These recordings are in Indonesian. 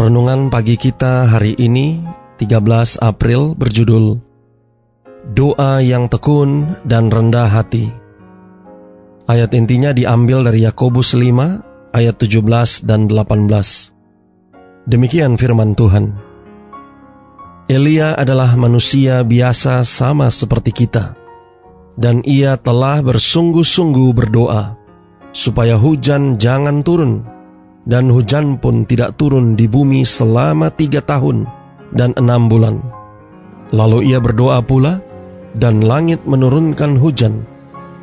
Renungan pagi kita hari ini 13 April berjudul Doa yang tekun dan rendah hati. Ayat intinya diambil dari Yakobus 5 ayat 17 dan 18. Demikian firman Tuhan. Elia adalah manusia biasa sama seperti kita, dan ia telah bersungguh-sungguh berdoa supaya hujan jangan turun dan hujan pun tidak turun di bumi selama tiga tahun dan enam bulan. Lalu ia berdoa pula, dan langit menurunkan hujan,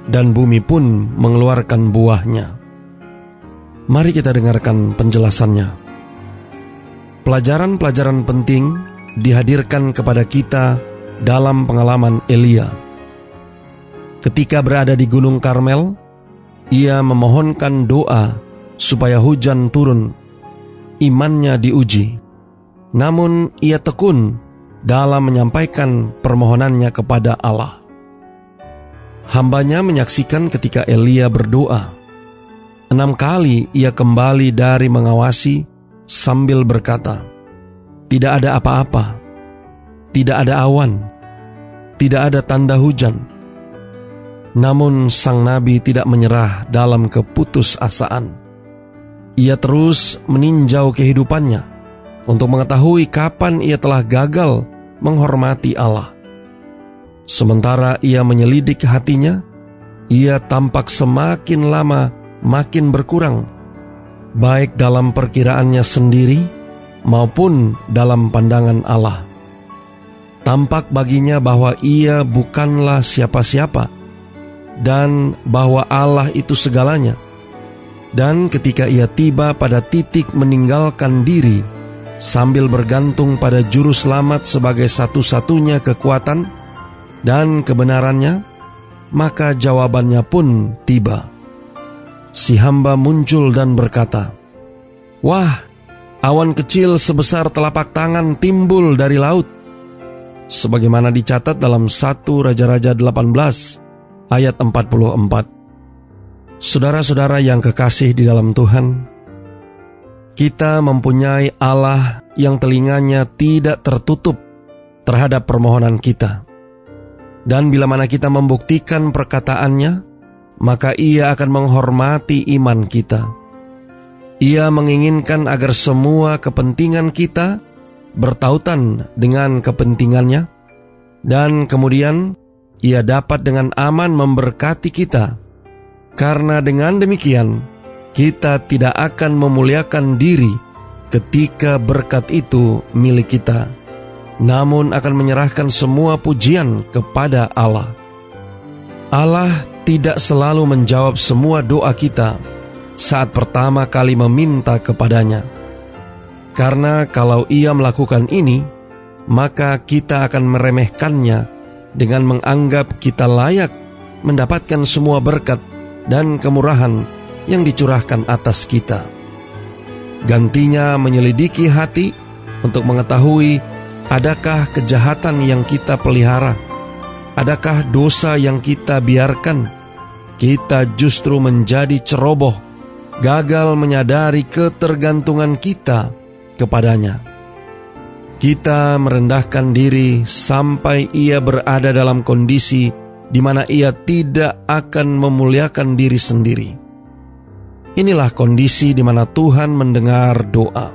dan bumi pun mengeluarkan buahnya. Mari kita dengarkan penjelasannya. Pelajaran-pelajaran penting dihadirkan kepada kita dalam pengalaman Elia. Ketika berada di Gunung Karmel, ia memohonkan doa supaya hujan turun. Imannya diuji. Namun ia tekun dalam menyampaikan permohonannya kepada Allah. Hambanya menyaksikan ketika Elia berdoa. Enam kali ia kembali dari mengawasi sambil berkata, Tidak ada apa-apa, tidak ada awan, tidak ada tanda hujan. Namun sang nabi tidak menyerah dalam keputusasaan ia terus meninjau kehidupannya untuk mengetahui kapan ia telah gagal menghormati Allah. Sementara ia menyelidik hatinya, ia tampak semakin lama makin berkurang, baik dalam perkiraannya sendiri maupun dalam pandangan Allah. Tampak baginya bahwa ia bukanlah siapa-siapa, dan bahwa Allah itu segalanya dan ketika ia tiba pada titik meninggalkan diri, sambil bergantung pada juru selamat sebagai satu-satunya kekuatan dan kebenarannya, maka jawabannya pun tiba. Si hamba muncul dan berkata, Wah, awan kecil sebesar telapak tangan timbul dari laut. Sebagaimana dicatat dalam 1 Raja-Raja 18 ayat 44. Saudara-saudara yang kekasih di dalam Tuhan, kita mempunyai Allah yang telinganya tidak tertutup terhadap permohonan kita. Dan bila mana kita membuktikan perkataannya, maka ia akan menghormati iman kita. Ia menginginkan agar semua kepentingan kita bertautan dengan kepentingannya, dan kemudian ia dapat dengan aman memberkati kita karena dengan demikian, kita tidak akan memuliakan diri ketika berkat itu milik kita, namun akan menyerahkan semua pujian kepada Allah. Allah tidak selalu menjawab semua doa kita saat pertama kali meminta kepadanya. Karena kalau ia melakukan ini, maka kita akan meremehkannya dengan menganggap kita layak mendapatkan semua berkat dan kemurahan yang dicurahkan atas kita. Gantinya menyelidiki hati untuk mengetahui adakah kejahatan yang kita pelihara, adakah dosa yang kita biarkan. Kita justru menjadi ceroboh, gagal menyadari ketergantungan kita kepadanya. Kita merendahkan diri sampai ia berada dalam kondisi di mana ia tidak akan memuliakan diri sendiri. Inilah kondisi di mana Tuhan mendengar doa.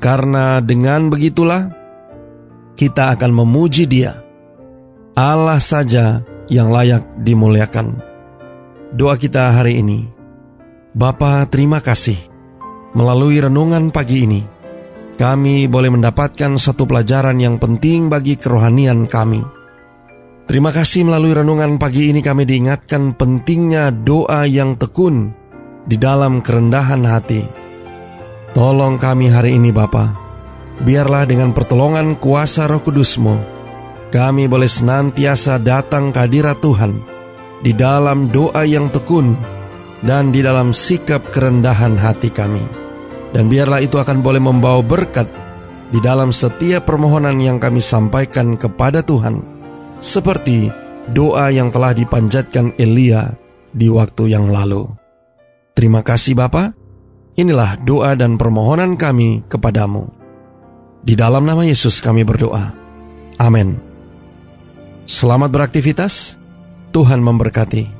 Karena dengan begitulah kita akan memuji Dia. Allah saja yang layak dimuliakan. Doa kita hari ini. Bapa, terima kasih. Melalui renungan pagi ini, kami boleh mendapatkan satu pelajaran yang penting bagi kerohanian kami Terima kasih melalui renungan pagi ini kami diingatkan pentingnya doa yang tekun di dalam kerendahan hati. Tolong kami hari ini Bapa, biarlah dengan pertolongan kuasa roh kudusmu, kami boleh senantiasa datang ke hadirat Tuhan di dalam doa yang tekun dan di dalam sikap kerendahan hati kami. Dan biarlah itu akan boleh membawa berkat di dalam setiap permohonan yang kami sampaikan kepada Tuhan, seperti doa yang telah dipanjatkan Elia di waktu yang lalu. Terima kasih Bapa. Inilah doa dan permohonan kami kepadamu. Di dalam nama Yesus kami berdoa. Amin. Selamat beraktivitas. Tuhan memberkati.